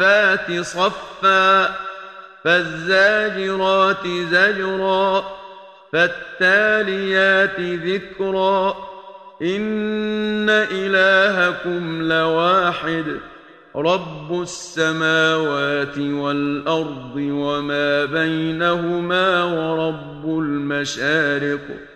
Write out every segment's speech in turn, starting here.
والصافات صفا فالزاجرات زجرا فالتاليات ذكرا إن إلهكم لواحد رب السماوات والأرض وما بينهما ورب المشارق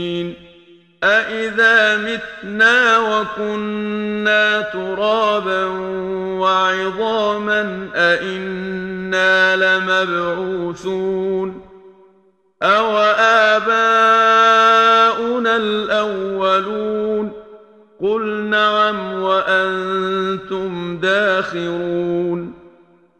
أإذا متنا وكنا ترابا وعظاما أإنا لمبعوثون أو آباؤنا الأولون قل نعم وأنتم داخرون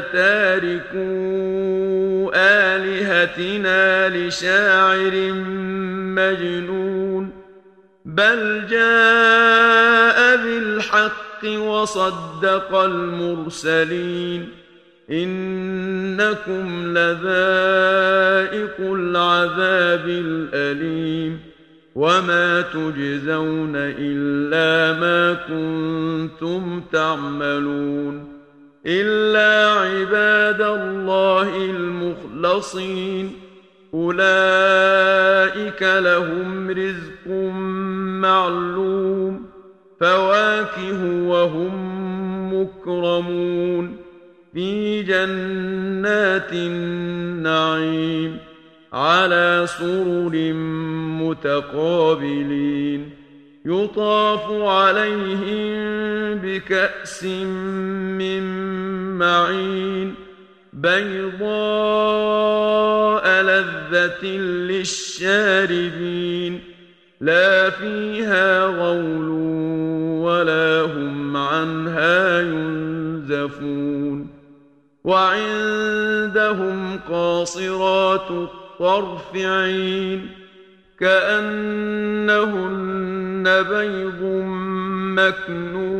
لتاركو آلهتنا لشاعر مجنون بل جاء بالحق وصدق المرسلين. إنكم لذائق العذاب الأليم. وما تجزون إلا ما كنتم تعملون إلا المخلصين أولئك لهم رزق معلوم فواكه وهم مكرمون. في جنات النعيم على سرر متقابلين. يطاف عليهم بكأس من معين. بيضاء لذة للشاربين لا فيها غول ولا هم عنها ينزفون وعندهم قاصرات الطرف عين كأنهن بيض مكنون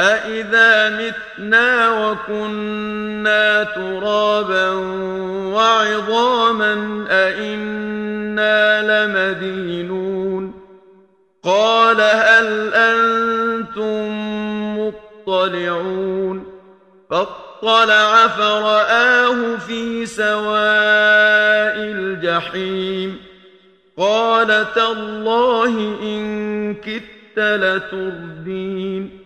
أإذا متنا وكنا ترابا وعظاما أإنا لمدينون قال هل أنتم مطلعون فاطلع فرآه في سواء الجحيم قال تالله إن كدت لتردين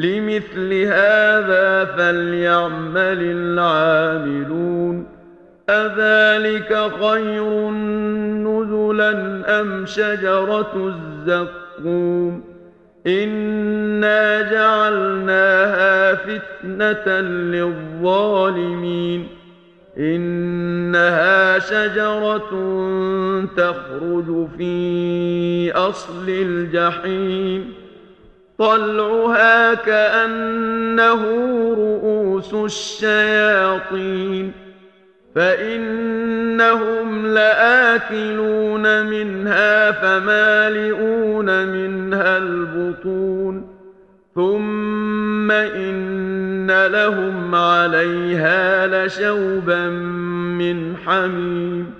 لمثل هذا فليعمل العاملون. أذلك خير نزلا أم شجرة الزقوم؟ إنا جعلناها فتنة للظالمين. إنها شجرة تخرج في أصل الجحيم. طلعها كأنه رؤوس الشياطين. فإنهم لآكلون منها فمالئون منها البطون. ثم إن لهم عليها لشوبا من حميم.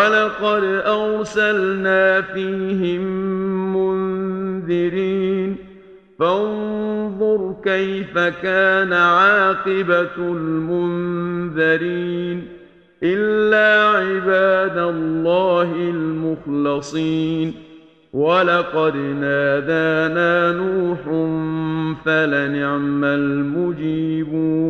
ولقد أرسلنا فيهم منذرين. فانظر كيف كان عاقبة المنذرين. إلا عباد الله المخلصين. ولقد نادانا نوح فلنعم المجيبون.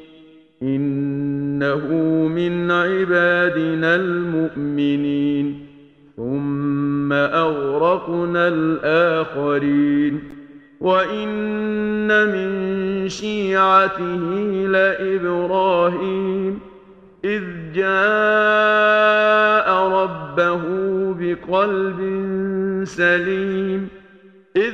إنه من عبادنا المؤمنين. ثم أغرقنا الآخرين. وإن من شيعته لإبراهيم. إذ جاء ربه بقلب سليم. إذ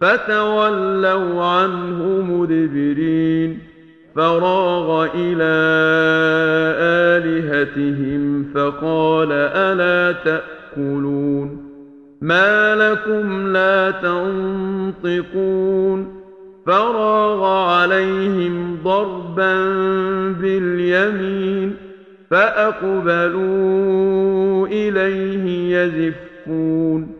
فتولوا عنه مدبرين فراغ إلى آلهتهم فقال ألا تأكلون ما لكم لا تنطقون فراغ عليهم ضربا باليمين فأقبلوا إليه يزفون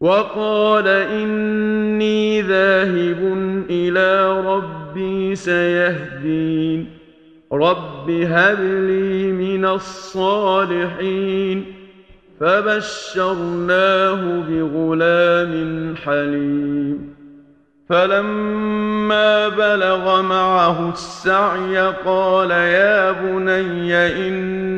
وقال إني ذاهب إلى ربي سيهدين. رب هب لي من الصالحين. فبشرناه بغلام حليم. فلما بلغ معه السعي قال يا بني إني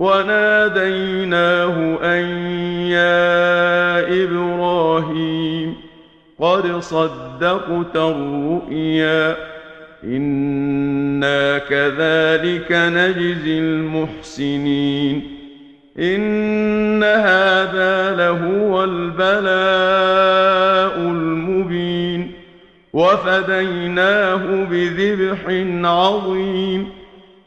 وناديناه أن يا إبراهيم قد صدقت الرؤيا. إنا كذلك نجزي المحسنين. إن هذا لهو البلاء المبين. وفديناه بذبح عظيم.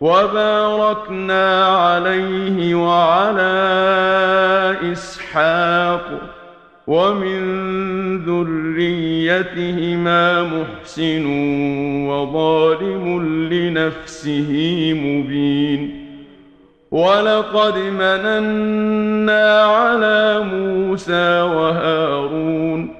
وباركنا عليه وعلى إسحاق ومن ذريتهما محسن وظالم لنفسه مبين. ولقد مننا على موسى وهارون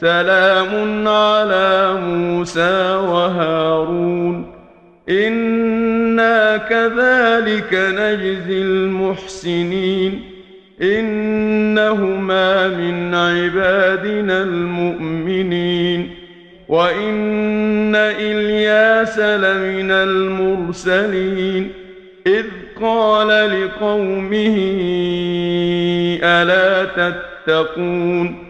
سلام على موسى وهارون. إنا كذلك نجزي المحسنين. إنهما من عبادنا المؤمنين. وإن إلياس لمن المرسلين. إذ قال لقومه ألا تتقون؟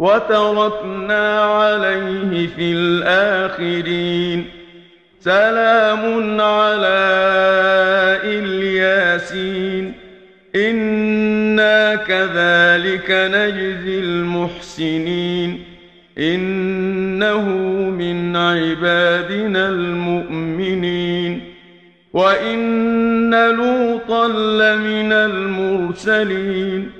وتركنا عليه في الآخرين. سلام على إلياسين. إنا كذلك نجزي المحسنين. إنه من عبادنا المؤمنين. وإن لوطا لمن المرسلين.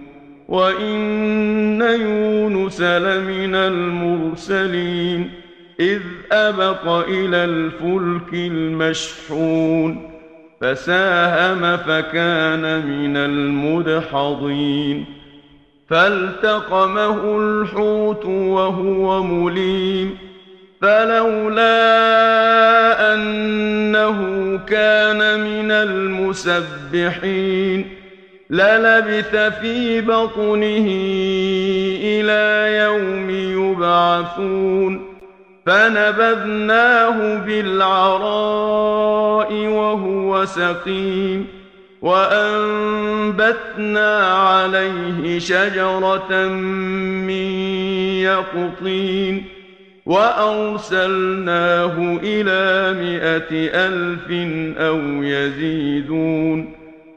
وإن يونس لمن المرسلين إذ أبق إلى الفلك المشحون فساهم فكان من المدحضين فالتقمه الحوت وهو مليم فلولا أنه كان من المسبحين للبث في بطنه إلى يوم يبعثون فنبذناه بالعراء وهو سقيم وأنبتنا عليه شجرة من يقطين وأرسلناه إلى مائة ألف أو يزيدون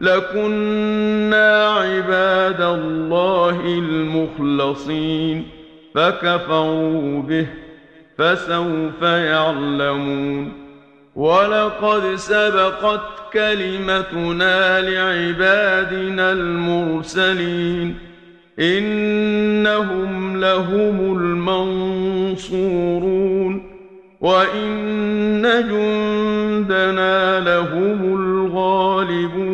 لكنا عباد الله المخلصين فكفروا به فسوف يعلمون ولقد سبقت كلمتنا لعبادنا المرسلين انهم لهم المنصورون وان جندنا لهم الغالبون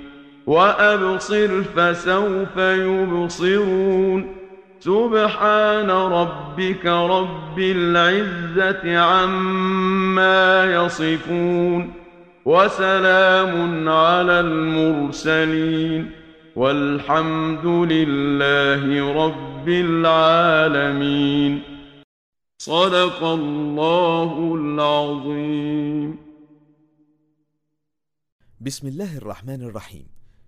وأبصر فسوف يبصرون. سبحان ربك رب العزة عما يصفون. وسلام على المرسلين. والحمد لله رب العالمين. صدق الله العظيم. بسم الله الرحمن الرحيم.